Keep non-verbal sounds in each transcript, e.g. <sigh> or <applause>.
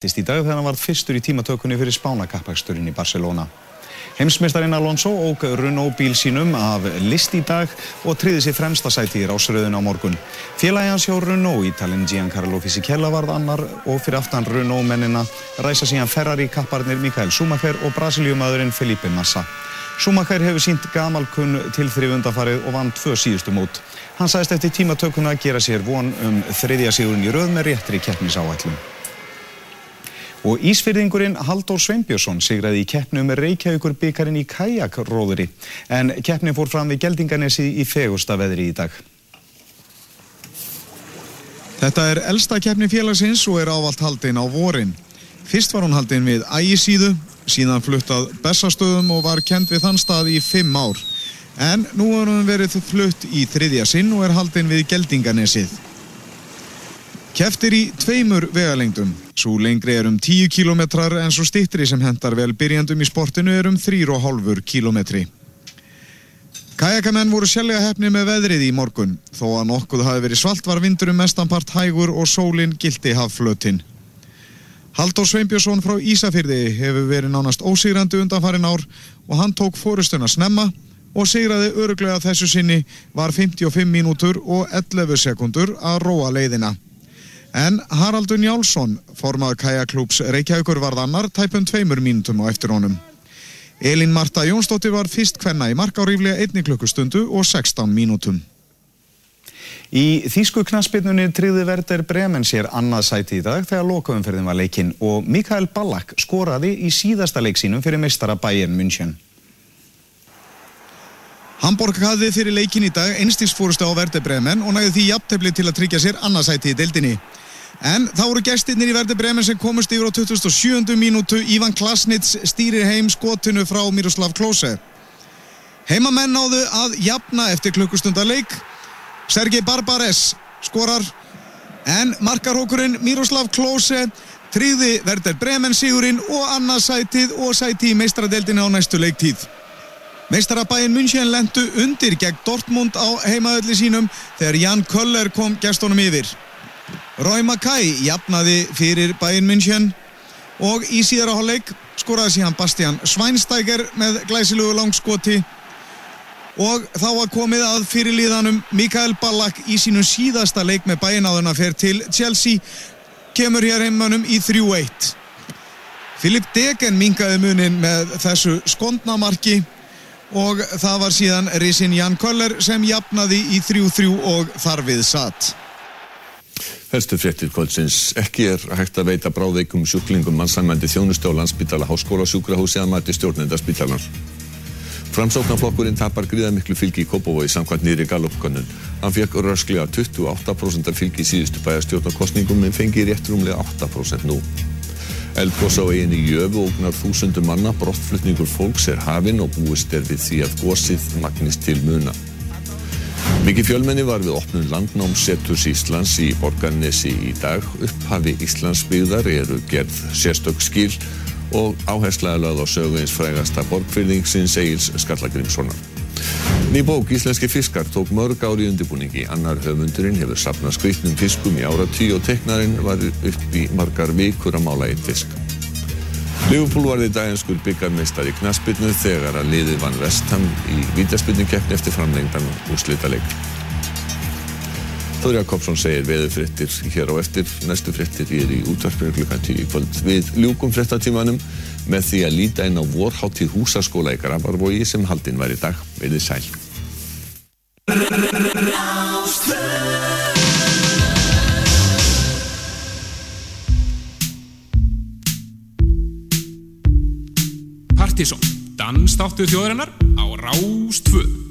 Í dag þegar hann var fyrstur í tímatökunni fyrir spánakappaksturinn í Barcelona. Heimsmeistarinn Alonso óg Renault bíl sínum af list í dag og triði sér fremsta sæti í rásröðun á morgun. Félagi hans hjá Renault, Ítalinn Giancarlo Fisichella varð annar og fyrir aftan Renault mennina ræsa síðan Ferrari kapparnir Mikael Schumacher og brasiljumæðurinn Felipe Massa. Schumacher hefur sínt gamalkunn tilþrif undanfarið og vann tvö síðustu mót. Hann sæðist eftir tímatökunna að gera sér von um þriðja sigurinn í röð með réttri keppnisáætlum. Og Ísfyrðingurinn Halldór Sveinbjörnsson sigraði í keppnu með Reykjavíkur byggarinn í kajakróðuri en keppnin fór fram við Geldinganesi í fegusta veðri í dag. Þetta er elsta keppni félagsins og er ávalt haldinn á vorin. Fyrst var hún haldinn við Ægisíðu, síðan fluttað Bessastöðum og var kent við þann stað í fimm ár. En nú er hún verið flutt í þriðja sinn og er haldinn við Geldinganesið. Keftir í tveimur vegalengdum. Svo lengri er um 10 km en svo stittri sem hendar vel byrjandum í sportinu er um 3,5 km. Kajakamenn voru sjálflega hefni með veðrið í morgun. Þó að nokkuð hafi verið svalt var vindurum mestanpart hægur og sólinn gildi hafflötinn. Haldur Sveinbjörnsson frá Ísafyrði hefur verið nánast ósigrandi undanfarin ár og hann tók fórustuna snemma og sigraði öruglega þessu sinni var 55 mínútur og 11 sekundur að róa leiðina. En Haraldur Njálsson, formað kajaklúps Reykjavíkur varð annar tæpum tveimur mínutum á eftir honum. Elin Marta Jónsdóttir var fyrst hvenna í markáríflega einni klukkustundu og 16 mínútum. Í Þýsku knaspinunni tryggði Verder Bremen sér annað sæti í dag þegar lokaumferðin var leikinn og Mikael Ballack skoraði í síðasta leiksínum fyrir meistara Bayern München. Hamburg hafði fyrir leikin í dag einstigsfórustu á Verder Bremen og næði því jafntefni til að tryggja sér annað sæti í deildinni. En þá voru gestinnir í Verði Bremen sem komust yfir á 2007. mínútu. Ívan Klasnitz stýrir heim skotinu frá Miroslav Klose. Heimamenn náðu að jafna eftir klukkustundaleik. Sergei Barbares skorar. En markarhókurinn Miroslav Klose tríði Verði Bremen sigurinn og annarsætið og sæti í meistradeldina á næstu leiktíð. Meistarabæinn München lendu undir gegn Dortmund á heimaölli sínum þegar Jan Köller kom gestunum yfir. Rói Mackay jafnaði fyrir Bayern München og í síðara hálfleik skoraði síðan Bastian Schweinsteiger með glæsilugu langskoti. Og þá var komið að fyrirlíðanum Mikael Ballack í sínum síðasta leik með Bayern áðurna fer til Chelsea kemur hér heimannum í 3-1 Filip Degen mingaði munin með þessu skondnamarki og það var síðan Risin Jan Köller sem jafnaði í 3-3 og þarfið satt Helstu fréttir kvöldsins. Ekki er hægt að veita bráðveikum sjúklingum mannsæmandi þjónustu á landsbytala háskóla sjúkrahúsi að mati stjórnenda spítalan. Framsóknarflokkurinn tapar gríða miklu fylgi í Kópavói samkvæmt nýri galopkönnun. Hann fekk rösklega 28% fylgi í síðustu bæjarstjórnarkostningum en fengi rétt rúmlega 8% nú. Eldgós á eiginni Jöfu ógnar þúsundum manna, brottflutningur fólks er hafinn og búist er við því að gósið magnist til muna. Mikið fjölmenni var við opnum landnámsseturs Íslands í Borgarnesi í dag. Upphafi Íslandsbyggðar eru gerð sérstök skil og áherslega lögð á sögu eins frægasta borgfyrðingsins Egil's Skallagrimssonar. Ný bók Íslenski fiskar tók mörg ári undirbúningi. Annar höfundurinn hefur sapnað skritnum fiskum í ára tí og teknarinn var upp í margar vikur að mála eitt fisk. Liverpool var í daginskur byggjarmeistar í knaspinu þegar að liðið vann Vestham í vítaspinnukeppni eftir framlengdan úrslita leik. Þóri Jakobsson segir veðufrittir hér á eftir. Næstu frittir er í útvarpinu klukkan 10 kvöld. Við ljúkum frittatímanum með því að líta inn á vorháttíð húsaskóla í Gravarvogi sem haldinn var í dag. Veðið sæl. Partíson, dansstáttu þjóðarinnar á Rástföð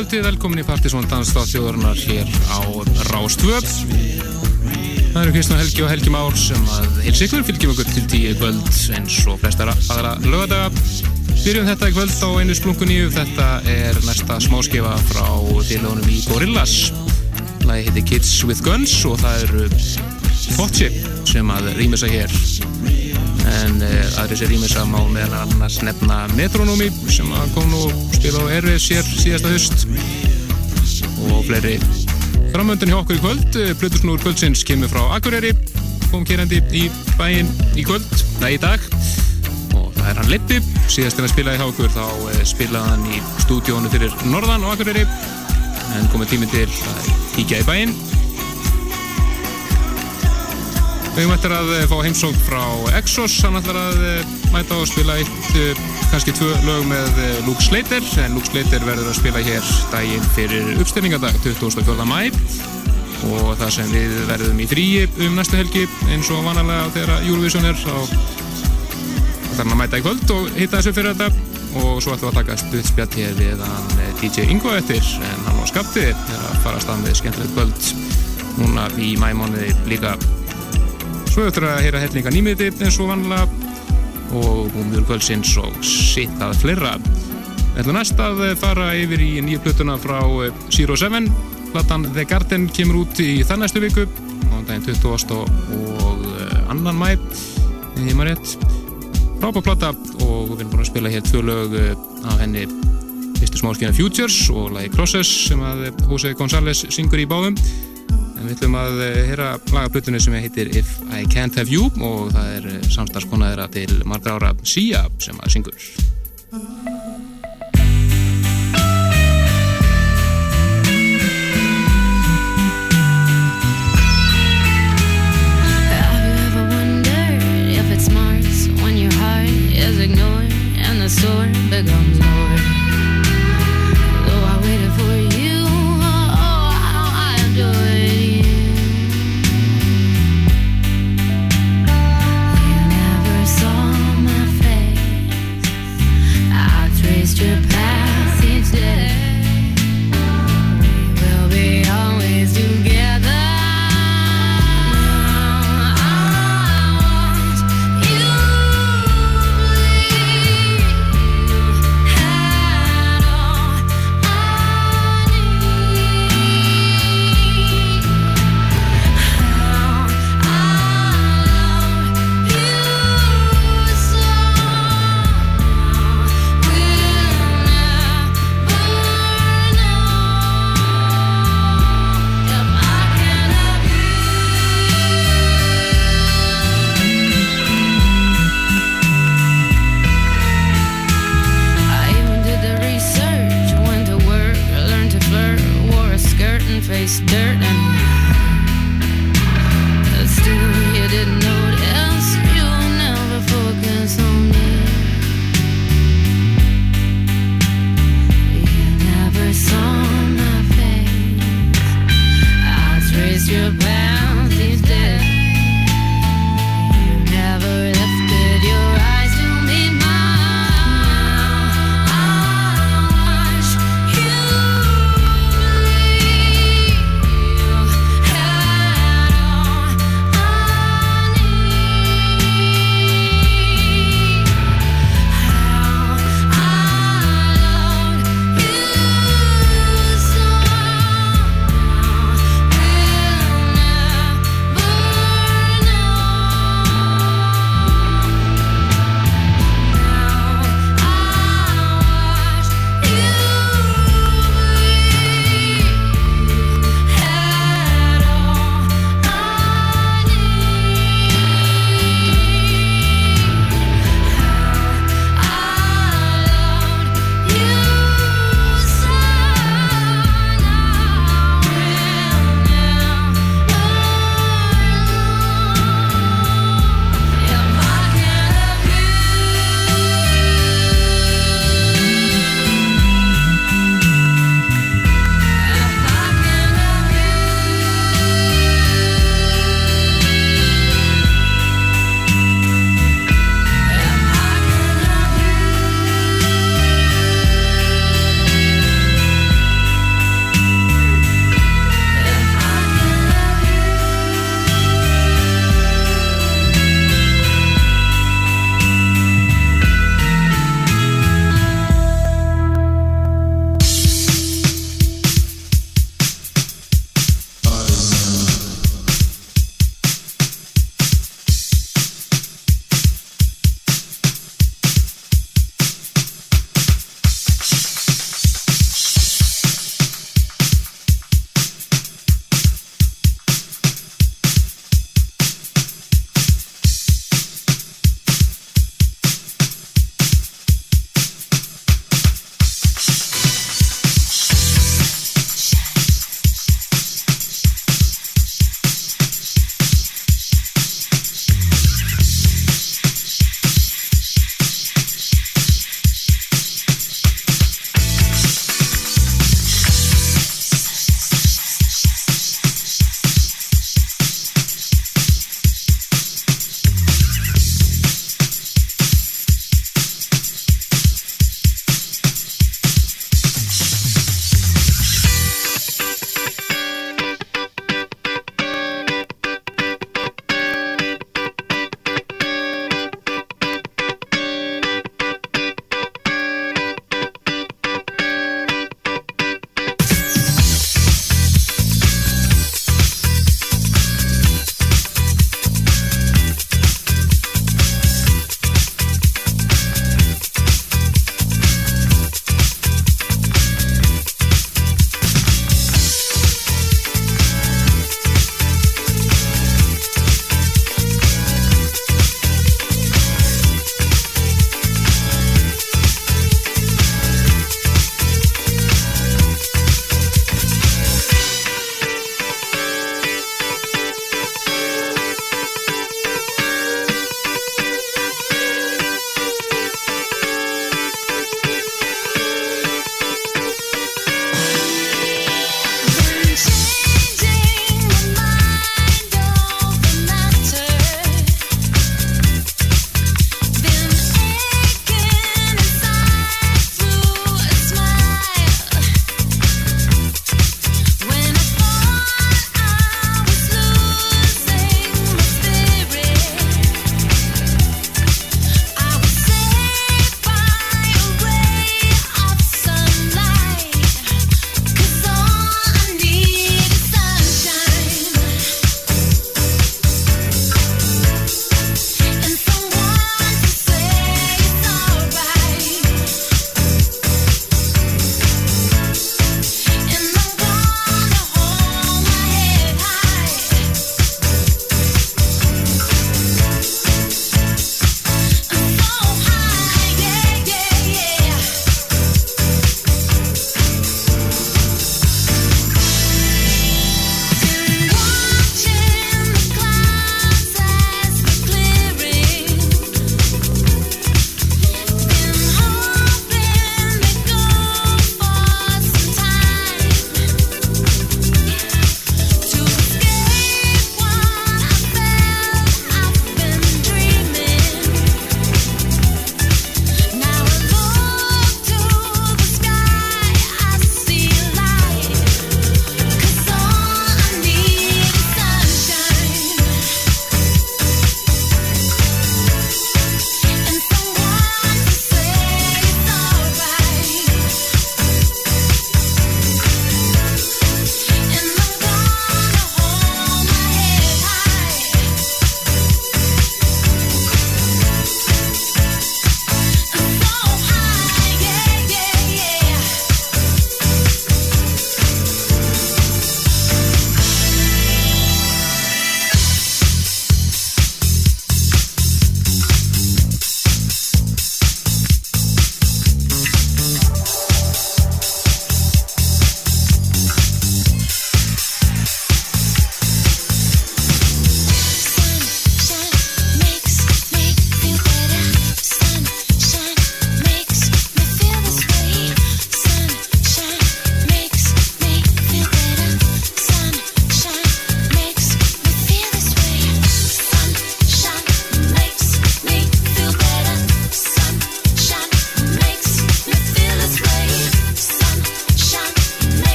kvöldi, velkomin í Partisón Danstáð þjóðurnar hér á Rástvöp. Það eru Kristján Helgi og Helgi Már sem að heils ykkur fylgjum okkur til tíu kvöld eins og flestar aðra lögadaga. Byrjum þetta í kvöld á einu splunkunni, þetta er næsta smáskifa frá félagunum í Gorillaz. Lagi heiti Kids with Guns og það eru Fotchi sem að rýmur sig hér en uh, aðri sér ímessa má meðan annars nefna Metronomi sem kom nú spila á Erfið sér síðasta höst og fleiri. Framöndun hjá okkur í kvöld eh, Plutusnúr kvöldsins kemur frá Akureyri kom kérandi í bæin í kvöld, nei í dag. Og það er hann Lippi, síðast en að spila í Hákur þá uh, spilaði hann í stúdíónu fyrir Norðan á Akureyri. En komið tími til að kíkja í bæin Við eftir að eh, fá heimsók frá Exos, hann ætlar að eh, mæta og spila eitt, eh, kannski tvö lög með Luke Slater, en Luke Slater verður að spila hér daginn fyrir uppstillingadag 24. mæ og það sem við verðum í fríi um næstu helgi eins og vanalega þegar Eurovision er þá þarf hann að mæta í kvöld og hitta þessu fyrir þetta. Og svo ætlum við að taka stuðspjall hér við hann DJ Ingo eftir en hann á skapti er að fara að stað með skemmtilegt kvöld núna í mæmánuði líka Svo eftir að heyra hellinga nýmiði eins og vanlega og múmiður kvöldsins og sitt að fleira. Ætlum næst að fara yfir í nýju plötuna frá eh, Zero Seven. Platan The Garden kemur út í þann næstu viku á daginn 20. og eh, annan mæ í maður rétt. Frábár plata og við erum búin að spila hér tvö lög eh, af henni fyrstu smáskina Futures og lagi Crosses sem að Jose González syngur í báðum En við ætlum að eh, heyra lagaplutunni sem heitir If I Can't Have You og það er eh, samstarfskonaðira til margra ára Sia sem að syngur. ignored and the sword becomes Lord.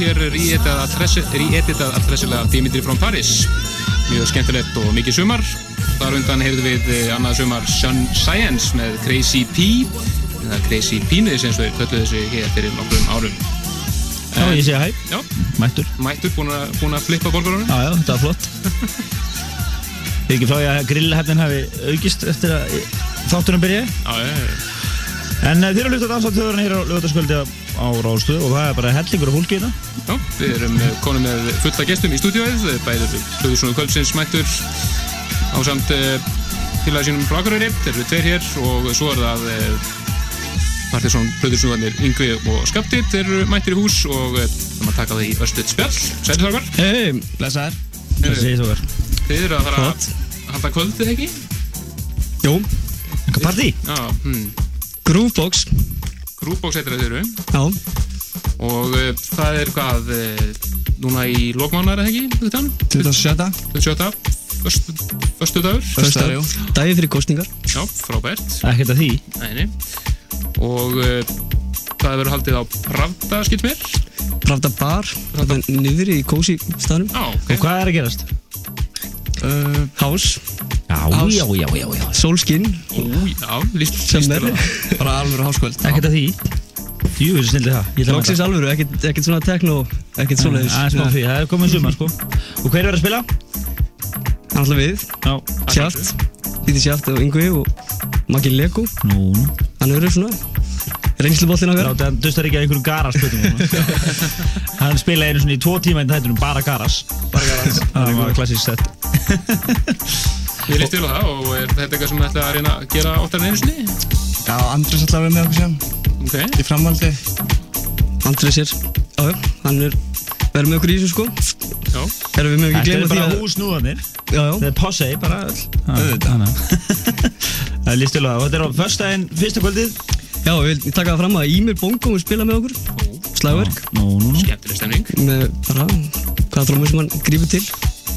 Hér í-editað alltressilega Dimitri from Paris. Mjög skemmtilegt og mikið sumar. Þar undan heyrðum við uh, annað sumar Sun Science með Crazy P, eða Crazy Penis eins og við kölluðu þessu hér fyrir nokkrum árum. Já, ég sé hæ, Já, mættur. mættur, búin að, flippa borgarunum. Já, já, þetta var flott. <laughs> Þið ekki frá því að grillhefnin hafi aukist eftir að þáttunum byrjaði. Já, já, já. En uh, þið eru að hlusta dansa þjóðurinn hér á lögutaskvöldi á Ráðstöðu og það er bara hellingur af fólki hérna. Já, við erum eh, konum með fulla gestum í stúdíóið, bæðið Hljóðursson Kvöldsins mættur á samt uh, félaga sínum frá Akureyri, þeir eru tveir hér og svo er það Partiðsson Hljóðursson Yngvi og Skapti, þeir eru mættir í hús og það maður taka það í östuð spjall, sælisarvar, Hei, blessaður. Það sé svo verð. þið eru að fara að halda kvöldið ekki? Jú, Hvað partí? Já, hmm. Groovebox. Grúbóks heitir það þeir eru Já, og uh, það er hvað, uh, núna í lokmánar eða ekki, þetta? 27. 27. Föstu, föstu dagur. Föstaður, jú. Dæði fyrir kostningar. Já, frábært. Ekkert að því. Nei, og uh, það verður haldið á Pravda, skilt mér. Pravda bar. Er niður í kósi staðnum. Já, Og ok. hvað er að gerast? Uh, Hás. Já, já, já, já, já. Sólskinn. Já, líst, Sem er það. bara alveg háskvöld. Ekkert að því. Jú, þessi snildi það. Mæta. alvöru, ekkert ekkert svona tekno, ekkert svoleiðis. Aðeins smá því, það er komið sumar, sko. Og hver er að spila? Alltaf við. Já. Sjátt. Díti Sjátt og Yngvi og Maggi Lego. Nú. Hann eru svona reynslubollin okkar. Láta hann dustar ekki að einhverjum garas spötum. <laughs> hann spilaði einu svona í tvo tíma í þættunum bara garas. Bara garas. Það var klassísk sett. <laughs> Ég líst vel á það og er þetta eitthvað sem þið ætla að reyna að gera áttar en einu sinni? Já, Andrés ætlaði að vera með okkur sem Ok. í framhaldi. Andrés er, já, já, hann er verið með okkur í þessu sko. Já. Erum við með ekki Þetta gleyma er því bara að... húsnúðanir. Já, já. Það er posse, bara öll. Auðvitað. <laughs> Það er líst til á það. Og þetta er á förstæðin, fyrsta kvöldið. Já, ég vil taka það fram að Ímir Bongo vil spila með okkur. Slagverk. Nú, nú, nú. Skemmtileg stemning. Með bara hvaða trómur sem hann grífur til.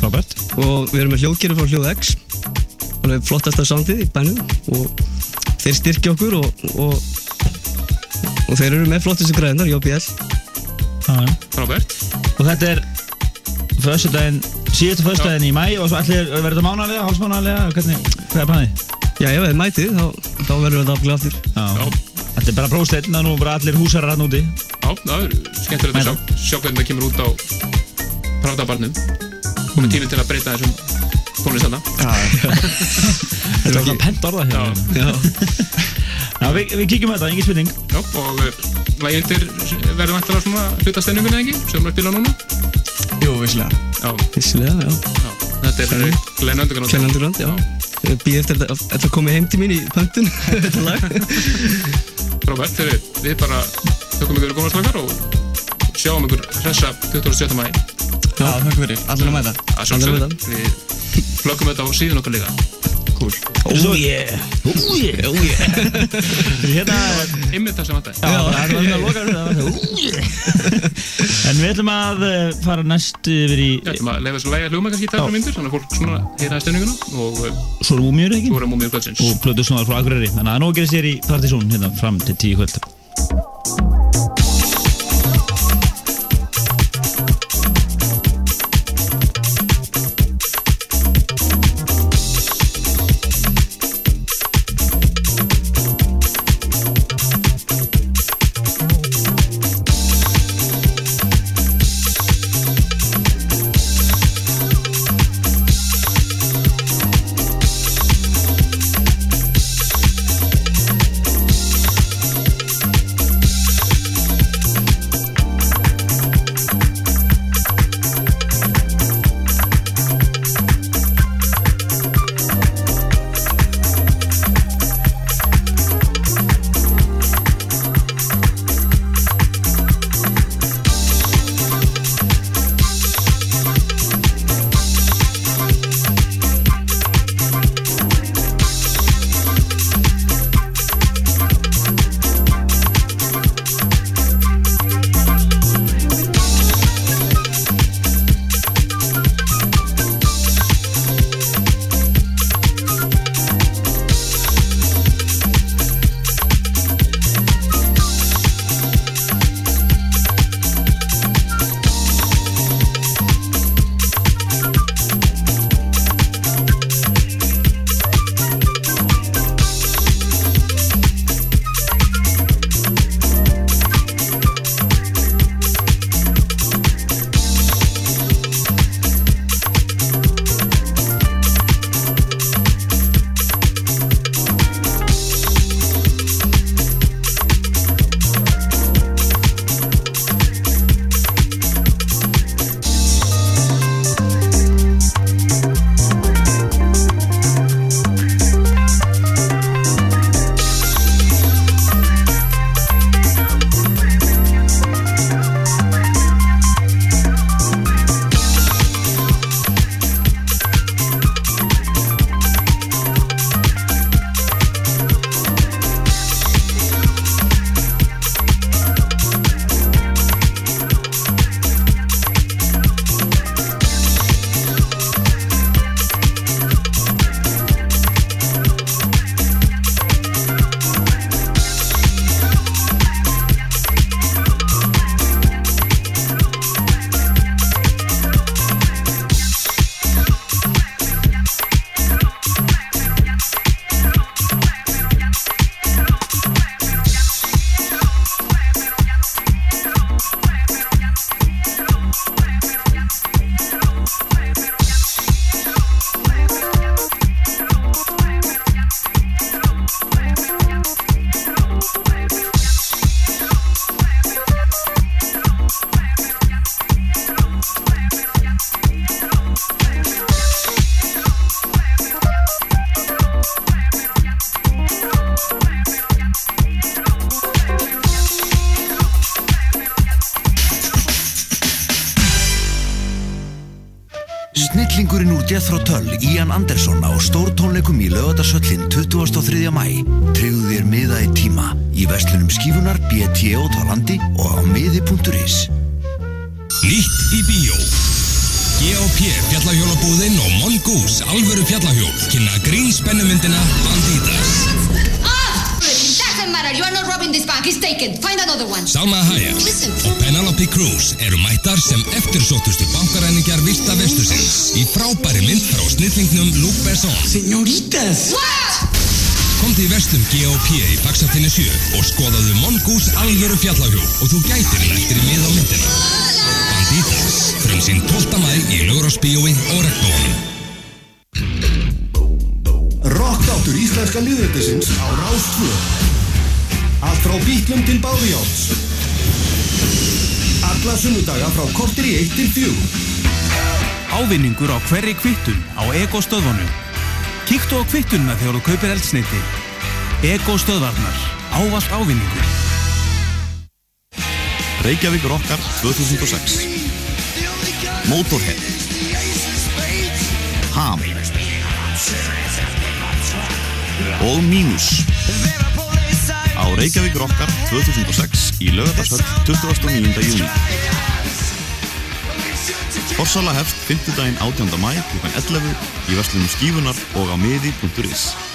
Robert. Og við erum með hljóðgerði frá Hljóð X. Alveg flottasta soundið í bænum. Og þeir styrkja okkur og, og, og þeir eru með flottistu græðinar, JBL. Frábært. Og þetta er föstudaginn, síðastu föstudaginn í mæ og svo allir verður þetta mánalega, hálfsmánalega, hvernig, hvað er planið? Já, ef þið mætið, þá, þá verður þetta aftur. Já. Þetta er bara prósteinn að nú bara allir húsarar hann úti. Já, það er skemmtilegt að sjá, sjá hvernig það kemur út á Pravdabarnum. Komið tími til að breyta þessum tónlistanda. <laughs> Þetta er alltaf pent orða Já. hér. Já. Já, við, við kíkjum á þetta, engin spurning. Já, og uh, lægjendir verður vantilega svona hluta stemningunni ekki, sem að spila núna. Jú, visslega. Já, Vissilega, já. já. Þetta er Glenn Underground. Glenn Underground, já. Býð eftir að þetta komi heim til mín í pöntun, <laughs> þetta lag. Þegar við bara tökum ykkur góðarslökar og sjáum ykkur hressa 27. mæ. Já, þakka fyrir. Allir að mæta. að Allir sjálfsögðu. Við flöggum þetta á síðan okkar líka. Cool. Oh yeah, oh yeah, oh yeah. <laughs> Hérna, Einmitt það sem vantaði. já, það er að loka fyrir það. Oh yeah. En við ætlum að eh, fara næst yfir í, Já, ég maður leifa þessu lægi að hljóma kannski í tæra myndir, þannig að fólk svona heyra stemninguna og uh, svo erum múmjur ekki? svo er að múmið kvöldsins. Og plötu svona frá Akureyri. Þannig að nú gerist þér í Partizón hérna fram til tíu kvöld. G.O.P. í Faxafinni 7 og skoðaðu Mongoose alvöru fjallahjól og þú gætir nættir í mið á myndina Banditas, frum sín 12. mæ í Lugurásbíói og Regnbónum Rockáttur íslenska liðrættisins á Rástvö. Allt frá bítlum til báðjáts. Alla sunnudaga frá kortir í 1 til 4. Ávinningur á hverri kvittun á Ego stöðvunum. Kíktu á kvittunna þegar þú kaupir eldsneiti. Ego stöðvarnar. Ávallt ávinningur. Reykjavík Rockar 2006 Motorhead Ham og Mínus á Reykjavík Rockar 2006 í Laugardarshöll 29. júni Forsala hefst 5. daginn 18. mæ kl. 11 í verslunum skífunar og á miði.is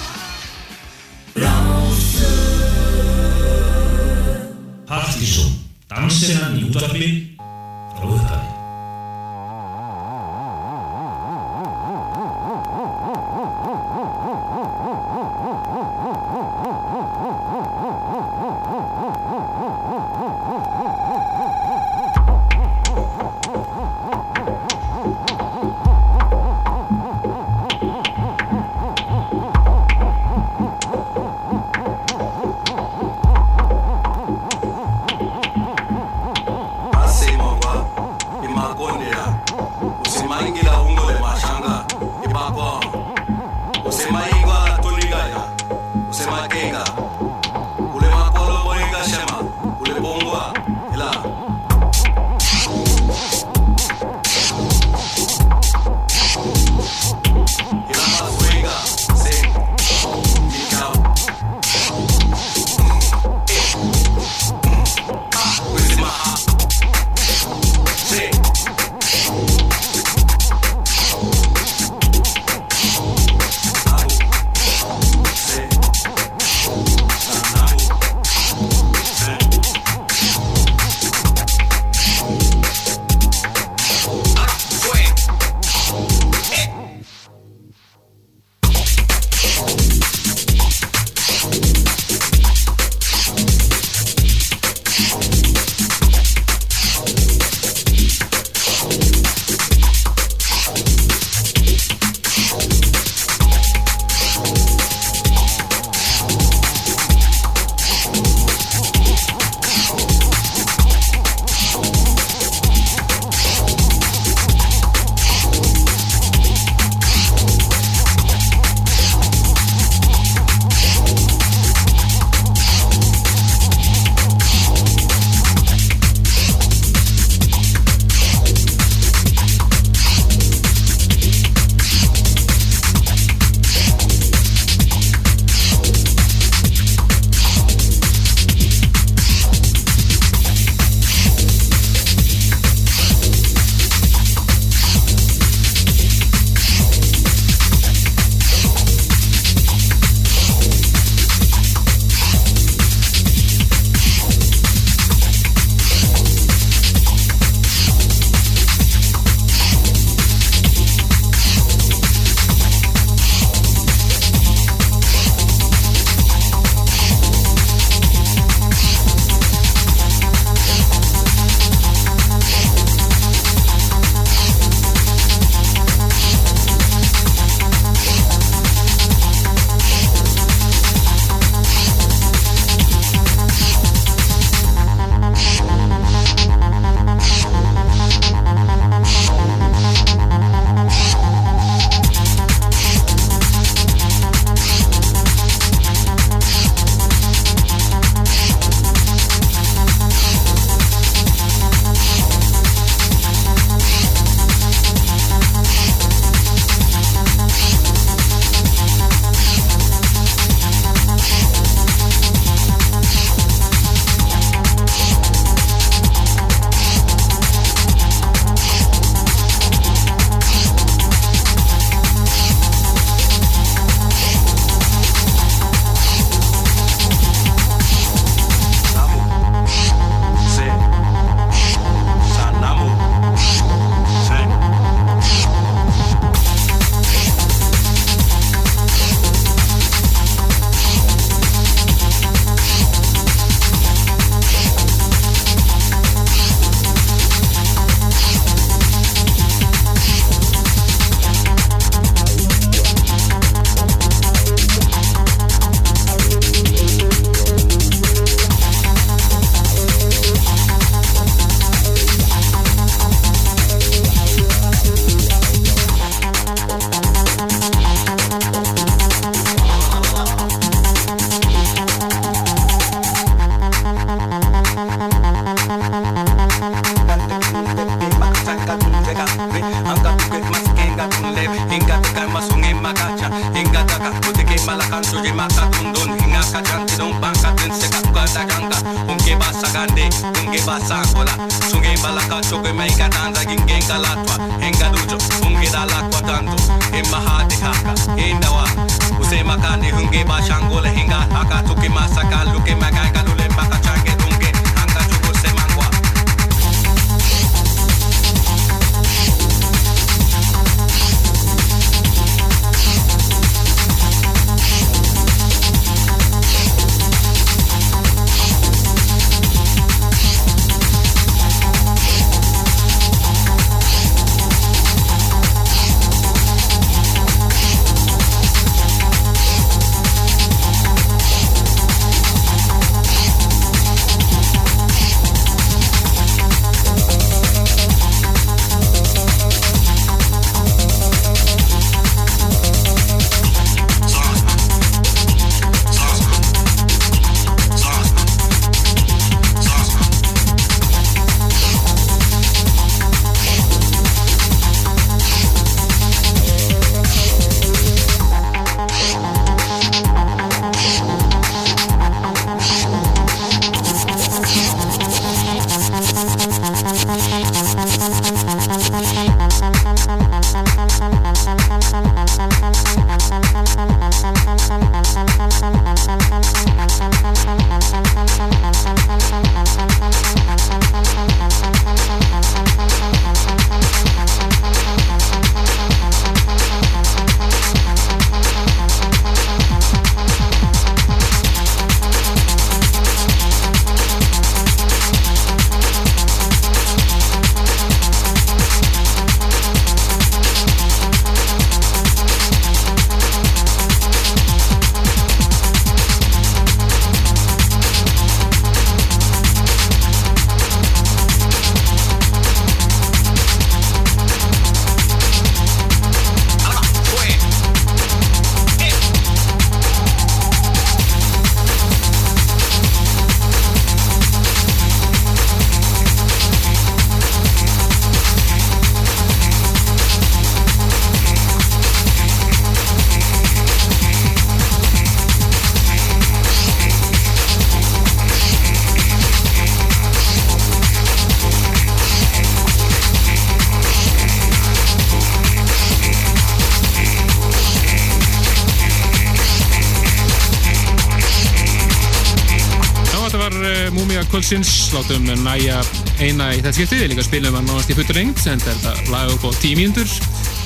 Kvöldsins, látum næja eina í þetta skiptið, við líka spilum hann nánast í fullur lengt, en þetta lag upp á tíu mínútur.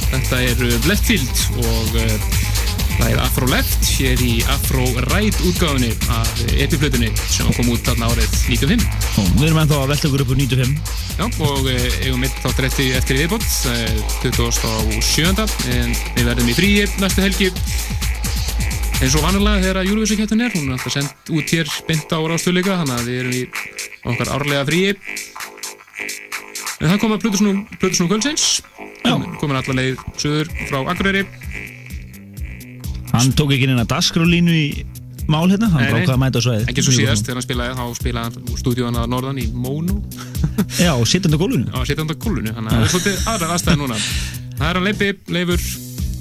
Þetta er Leftfield og það er Afro Left hér í Afro Right útgáðunni af epiflutunni sem kom út þarna árið 95. Og við erum ennþá að velta okkur upp úr 95. Já, og uh, eigum mitt þá dretti eftir viðbót, uh, 27. en við verðum í fríi næstu helgi eins og vanlega þegar Júruvísakettin er, hún er alltaf sendt út hér beint á rástöðleika, þannig að við erum í okkar árlega fríi. En það kom að Plutusnú, Kvöldsins, komin allar leið söður frá Akureyri. Hann tók ekki neina dagskrálínu í mál hérna, hann Nei, brákaði að mæta á svæðið. Ekki svo síðast þegar hann spilaði, þá spilaði stúdíónu að norðan í Mono. <laughs> Já, á gólfinu. Já, sittandi á gólfinu, þannig að það er svolítið aðrar aðstæði núna. Það er hann Leipi, Leifur,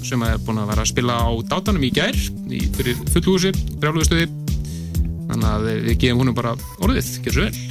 sem er búinn að vera að spila á dátanum í gær, í, fyrir fullhúsi, brjáluðustöði. Þannig að við gefum húnum bara orðið, gerð svo vel.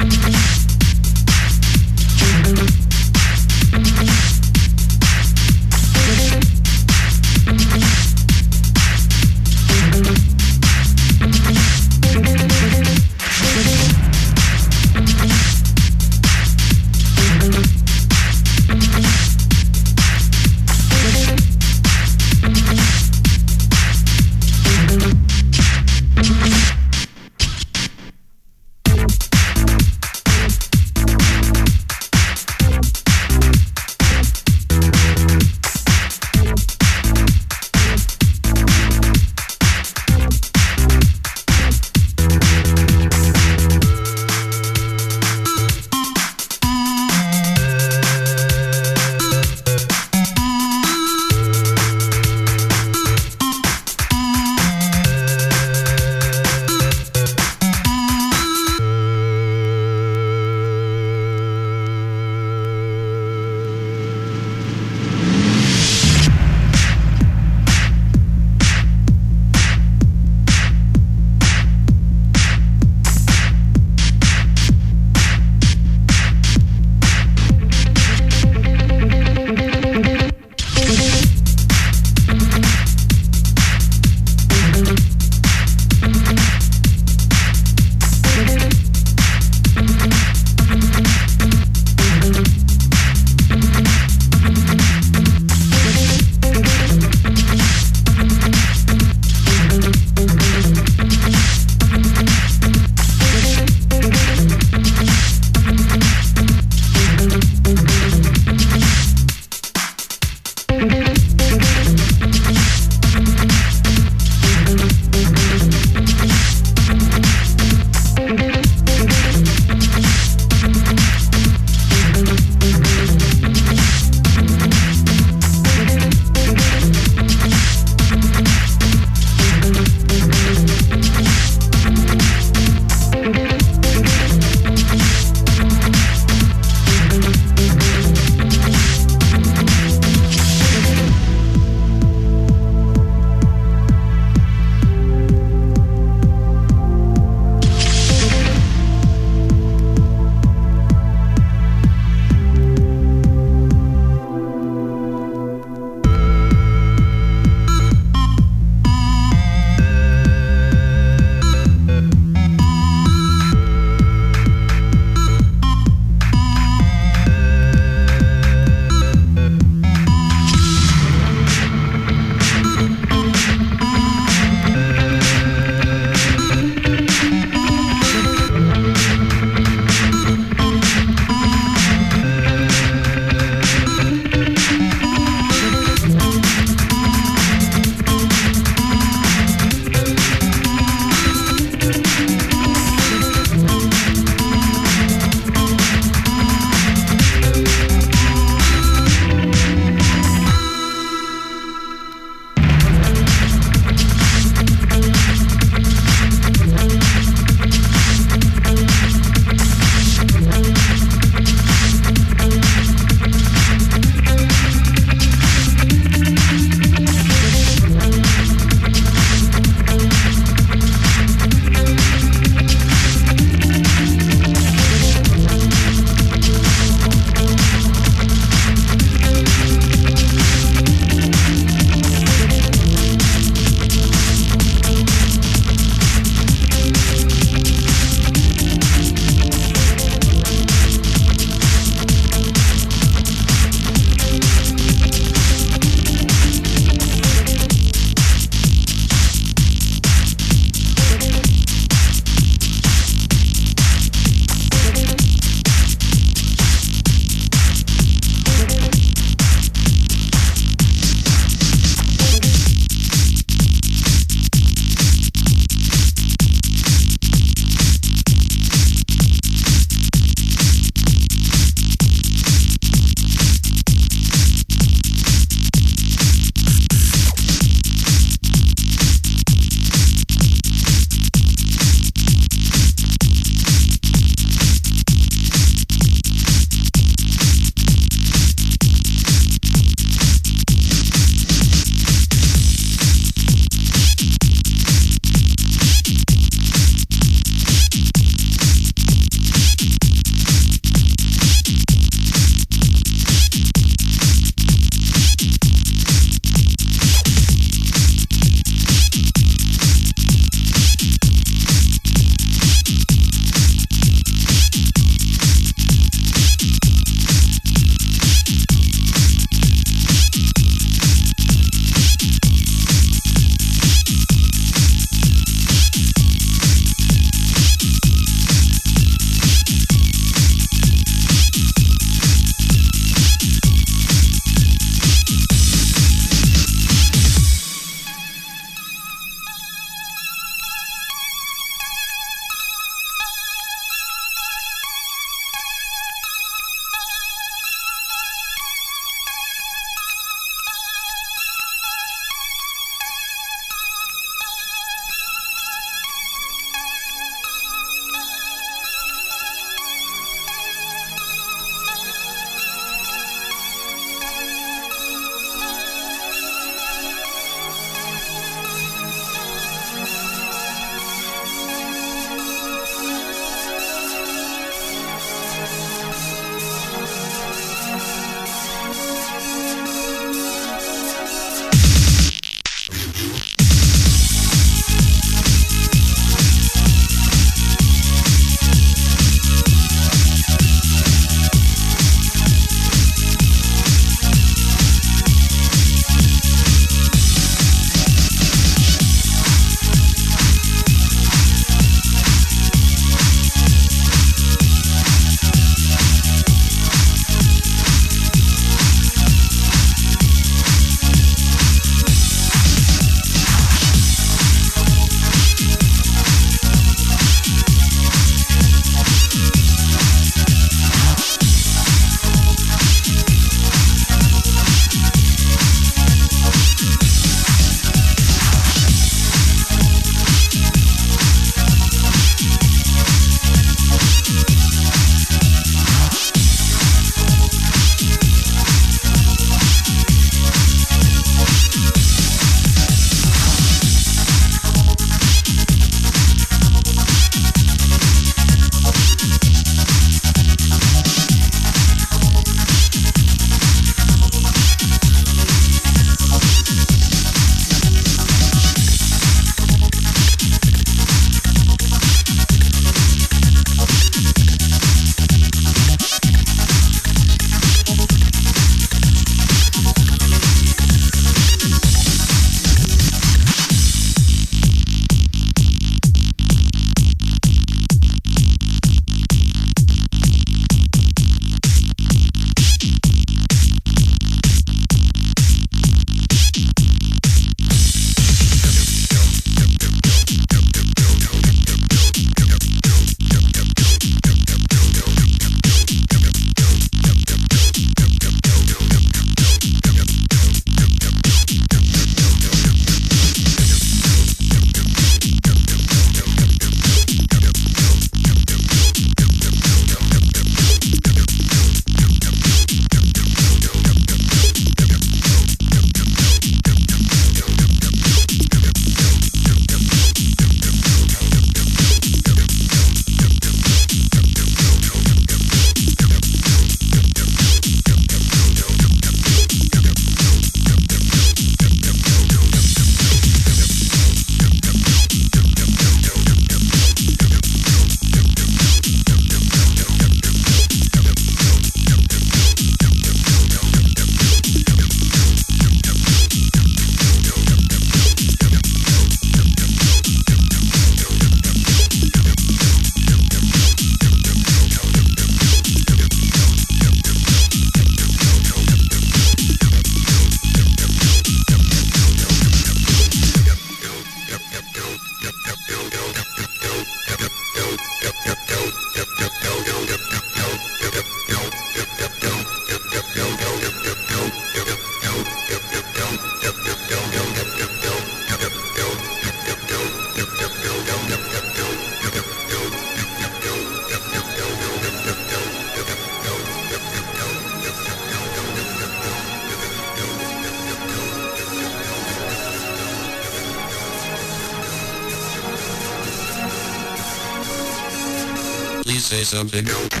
legal.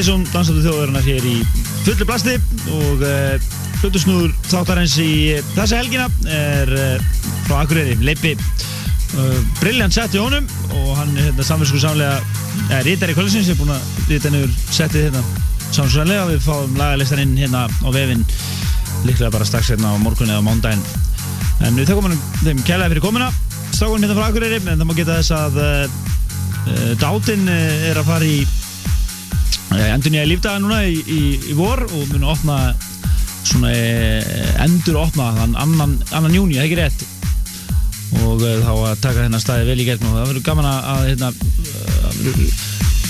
Partizón dansandi þjóðarinnar hér í fullu plasti og uh, hlutusnúður þáttarins í uh, þessa helgina er uh, frá Akureyri, Leipi uh, brilljant sett í honum og hann er hérna samvinsku samlega er rítari kvöldsins, ég er búinn að rita niður settið hérna samvinsku samlega við fáum lagalistarinn hérna á vefinn líklega bara strax hérna á morgun eða mándaginn en við þakkum hann þeim kælega fyrir komuna. Strákunum hérna frá Akureyri en það má geta þess að uh, uh, Dátinn uh, er að fara í endur nýja lífdaga núna í, í, í vor og munu opna svona eh, endur opna þann annan, annan júni, það er ekki rétt? Og eh, þá að taka þennan staði vel í gegn og það verður gaman að, að hérna,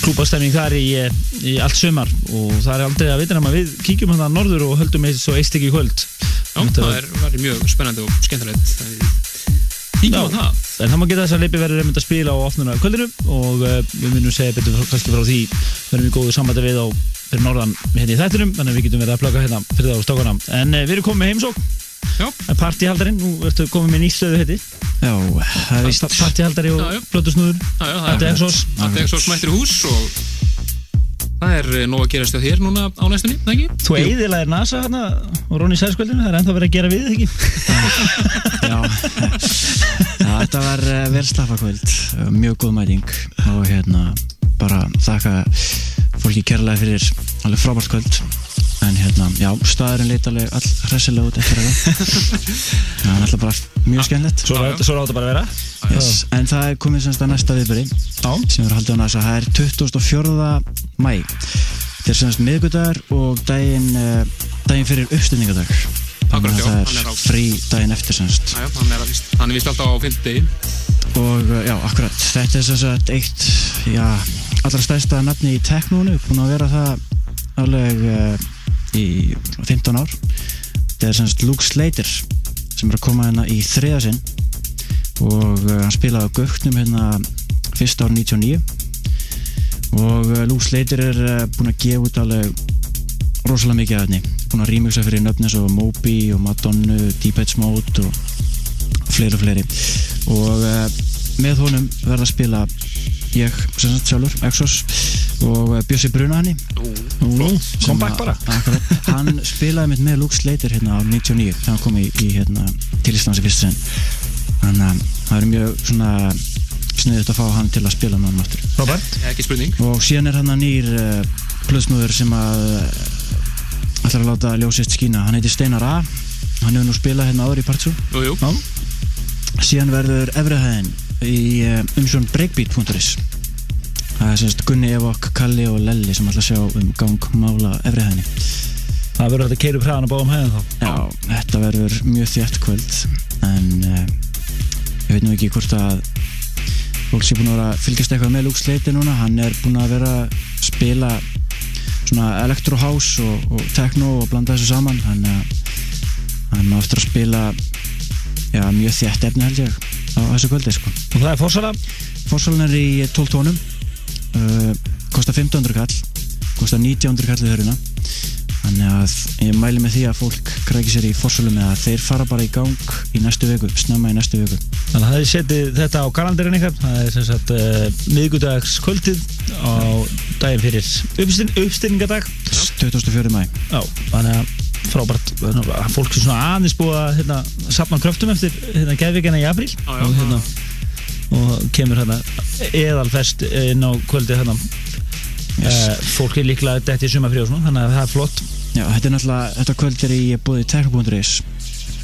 klúpastemning þar í, eh, í allt sömar og það er aldrei að vita nema við kíkjum hann að norður og höldum eitt svo eist ekki í kvöld. Já, það er, var mjög spennandi og skemmtilegt. Kíkjum á það En það má geta þess að Leipi verður einmitt að spila á opnuna kvöldinu og uh, við munum segja betur kannski frá því. Verðum við góðu sambandi við á fyrir norðan hérna í þættinum þannig að við getum verið að plaka hérna fyrir það á stokkana en uh, við erum komið með heimsók Já. Partíhaldarinn, nú ertu komið með nýtt stöðu heiti. Já, það er víst Partíhaldari og blötusnúður Já, já, það Addi er Exos. Exos mættir hús og það er eh, nóg að gerast hjá þér núna á næstunni, það ekki? Þú eiðilaðir NASA hérna og Ronny Sælskvöldinu, það er ennþá verið að gera við, ekki? <laughs> Já, þetta var uh, vel slappakvöld, uh, mjög góð mæting og hérna bara þakka fólki kærlega fyrir alveg frábært kvöld. En hérna, já, staðurinn leit alveg all hressilega út eftir þetta. <laughs> Það er alltaf bara mjög skemmtilegt. Svo er svo er átt að bara vera. Yes. en það er komið semst að næsta viðbyrði sem er haldið á NASA, það er 24. mæ þetta er semst miðgudagur og daginn uh, daginn fyrir uppstunningadag Akkurat, já, það er frí daginn eftir semst hann er, að vist alltaf á 5. degi og uh, já, akkurat, þetta er sem sagt eitt, já, allra stærsta nafni í teknónu, búin að vera það alveg uh, í 15 ár. Þetta er sem sagt Luke Slater sem er að koma hérna í þriða sinn. Og uh, hann spilaði á Göknum hérna fyrst ár 99 og uh, Luke Slater er uh, búin að gefa út alveg rosalega mikið af henni. Búin að remixa fyrir nöfni svo Moby og Madonna, Deep Edge Mode og fleiri og fleiri. Og uh, með honum verða að spila ég sem sagt sjálfur, Exos. Og uh, Bjössi Bruna henni. Flott. Comeback bara. <laughs> hann spilaði mitt með Luke Slater hérna á 99 þegar hann kom í, í hérna, til Íslands í fyrst sinn. Þannig að það er mjög svona sniðið að fá hann til að spila með hann aftur. Robert? Ekki spurning. Og síðan er hann að nýr uh, plusnúður sem að uh, ætlar að láta ljósist skína. Hann heitir Steinar A. Hann hefur nú spilað hérna áður í Partsú Jú, jú. Síðan verður efrihæðin í uh, umsjón breakbeat.is það er semst Gunni, Evok, Kalli og Lelli sem ætla að sjá um gang mála efrihæðinni Það verður keira upp hraðan að báðum hæðin þá. Já, þetta verður mjög þjætt kvöld en uh, ég veit nú ekki hvort að fólk sé búin að fylgjast eitthvað með Luke Slater núna hann er búin að vera að spila svona electro house og, og techno og blanda þessu saman hann, hann á eftir að spila já, mjög þjætt efni held ég á þessu kvöldi sko. Og það er fórsala? Fórsalan er í 12 tónum uh, kostar 1500 kall kostar 1900 kall í höruna þannig að ég mæli með því að fólk krækir sér í fórsalum eða þeir fara bara í gang í næstu viku, snemma í næstu viku. Þannig að það er setið þetta á kalendarinn ykkar. Það er sem sagt uh, miðgudags kvöldið á daginn fyrir uppstyrningadag 24. mæ Já, þannig að frábært. Fólk er svona aðeins búið að hérna, sapna kröftum eftir hérna, geðvíkina í apríl. Já, og, hérna, og kemur hérna eðalfest inn á kvöldið hérna Yes. uh, fólk er líklega dætt í svona þannig að það er flott Já, þetta er náttúrulega, þetta kvöld er í búið Tekno.is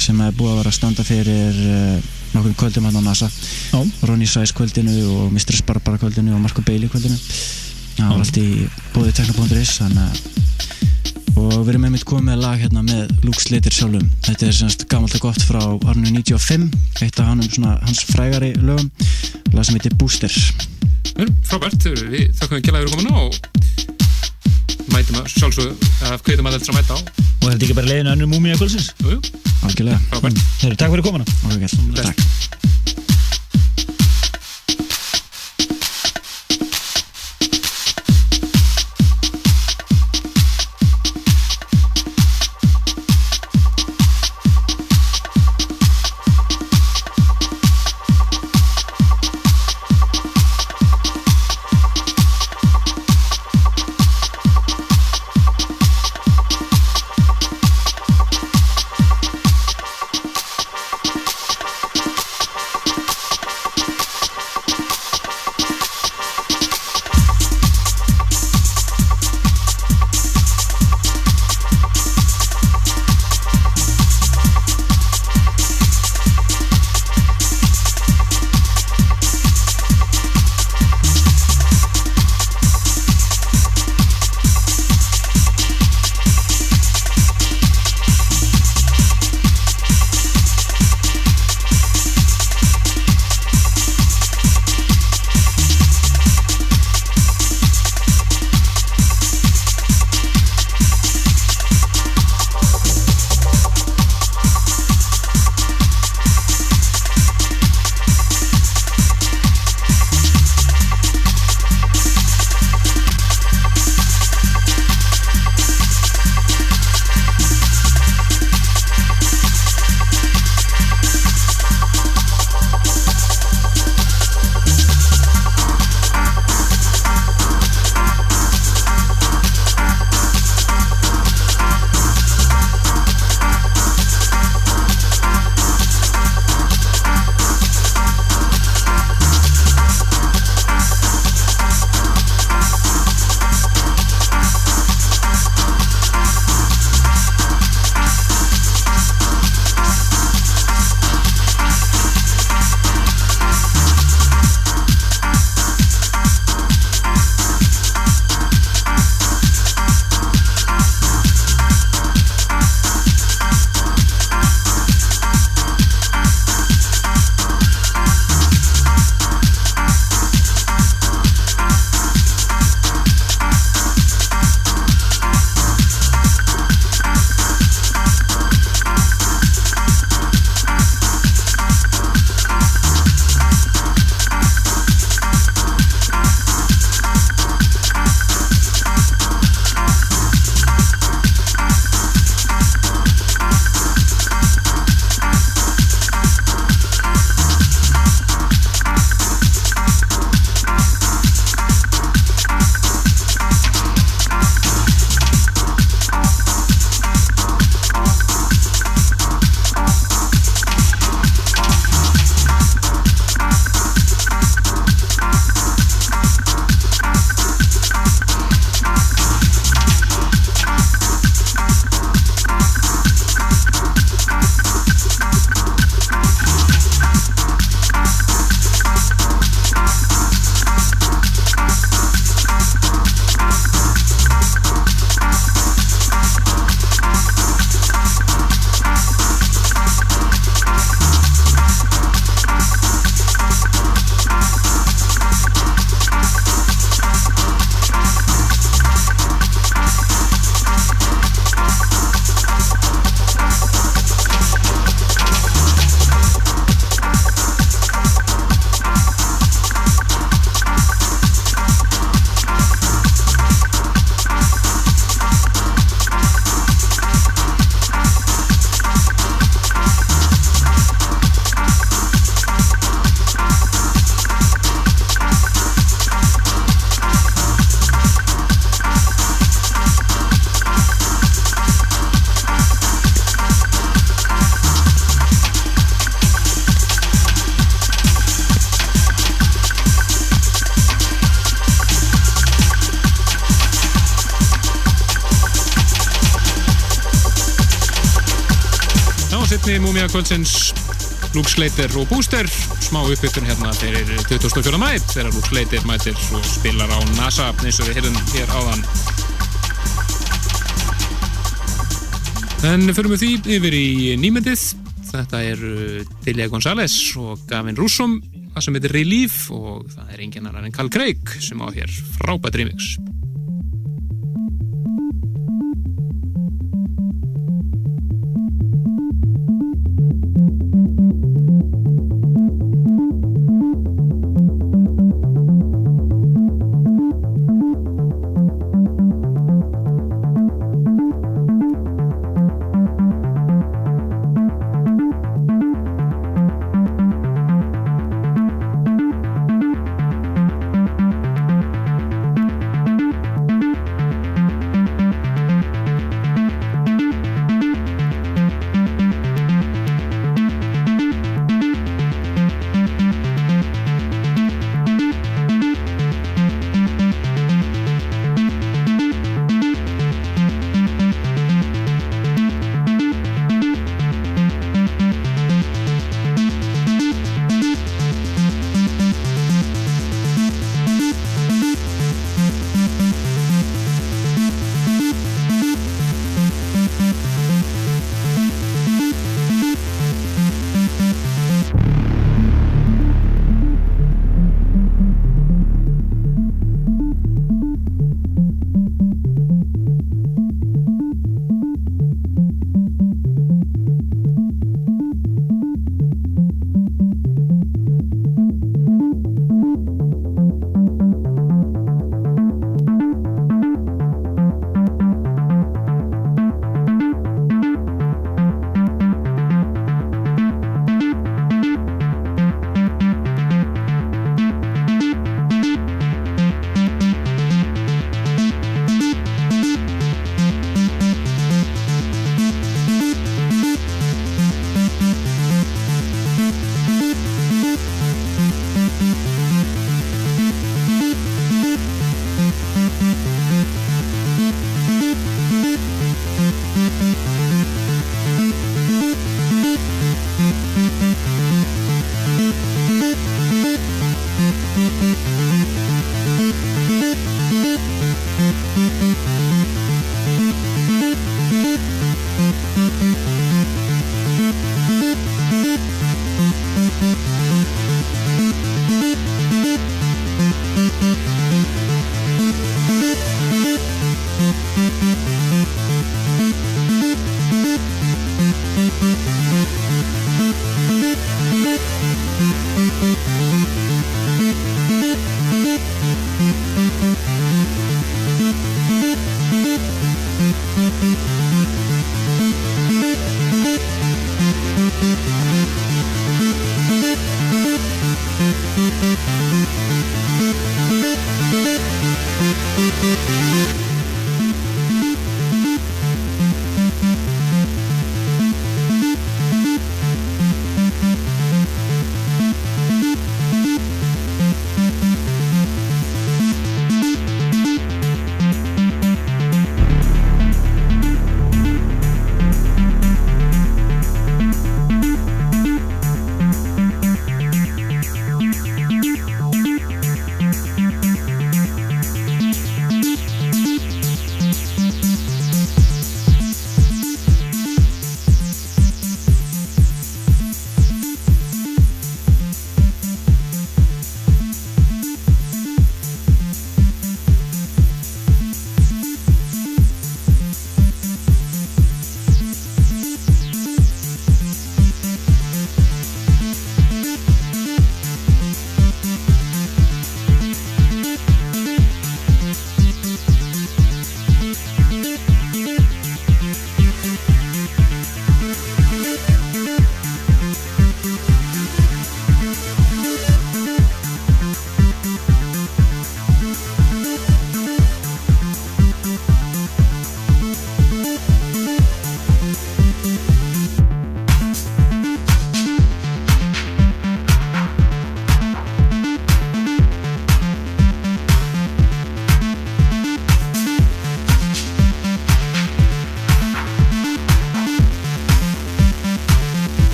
sem er búið að vera að standa fyrir uh, nokkur kvöldum hann á NASA Já. Ronny Sæs kvöldinu og Mr. Barbara kvöldinu og Marco Bailey kvöldinu það var allt í þannig að og við erum einmitt komið með lag hérna með Luke Slater sjálfum þetta er semst gammalt og gott frá árinu 95 eitt af hann svona, hans frægari lögum lag sem heitir Booster Frábært, við þakkum ekki að vera komin og mætum að sjálfsögðu að kveitum að þetta að mæta á Og þetta er ekki bara múmíu að kvöldsins? Jú, jú. Algjörlega. Frábært. Þeir takk fyrir komuna. Ok, takk. Slater og Booster. Smá uppbytun hérna fyrir 24. mæ þegar Luke Slater mætir og spilar á NASA eins og við heyrðum hér áðan. En fyrir við því yfir í nýmyndið þetta er Delia González og Gavin Roussom það sem heitir Relief og það er engin annar en Carl Craig sem á hér frábært remix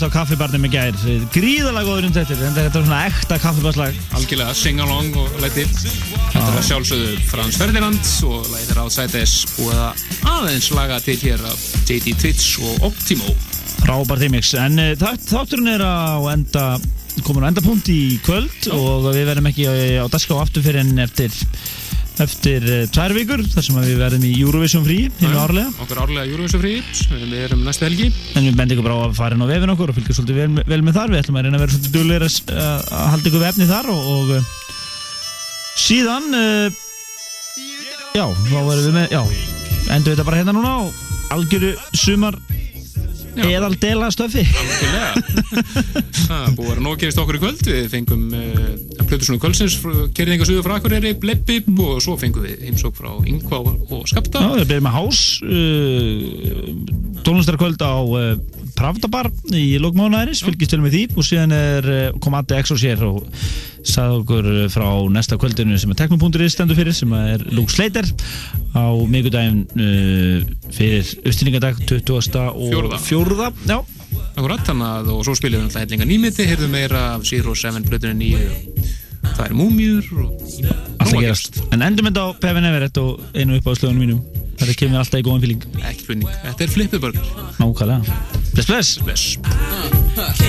heyrðist á kaffibarnum í gær. Gríðalega góður um þetta Þetta er svona ekta kaffibarslag Algjörlega, sing along og let it Þetta er að sjálfsögðu Frans Ferdinand og læðir á Sætes og aðeins laga til hér af JD Twitch og Optimo. Frábær þeimix En þátt- þátturinn er á enda komin á endapunkt í kvöld og við verðum ekki á, á dagská aftur fyrir en eftir eftir uh, tvær vikur þar sem við verðum í Eurovision frí hinn árlega. Okkur árlega Eurovision frí Við erum næstu helgi. En við bendum ykkur bara á að fara inn á vefin okkur og fylgja svolítið vel, vel með þar. Við ætlum að reyna að vera svolítið duglegir að, halda ykkur við efni þar og, og uh, síðan, uh, já, þá verðum við með, já, endur þetta bara hérna núna á algjöru sumar eðal dela stöfi. Það búið að nóg að gerast okkur í kvöld. Við fengum uh, Plötusnúðu kvöldsins Kerðinga suðu frá Akureyri, Bleppi og svo fengum við heimsók frá Ingva og Skapta. Já, við byrjum með hás uh, tónlistarkvöld á uh, Pravdabar í lókmánaðarins, fylgist vel með því og síðan er eh, kom Andi Exos hér og sagði okkur frá næsta kvöldinu sem er teknopunkturinn stendur fyrir sem er Luke Slater á miðgudaginn uh, fyrir uppstillingadag 20. og Fjórða. fjórða já, Akkurat, þannig að og svo spilum við alltaf hellinga nýmiti, heyrðum meira af Zero Seven plötunni nýju það er múmjur en endur með þetta á Pefin Everett og einu upp á slögunum mínum. Þetta kemur alltaf í góðan fíling ekki flinning, þetta er flippiburger nákvæmlega, bless bless. Bless.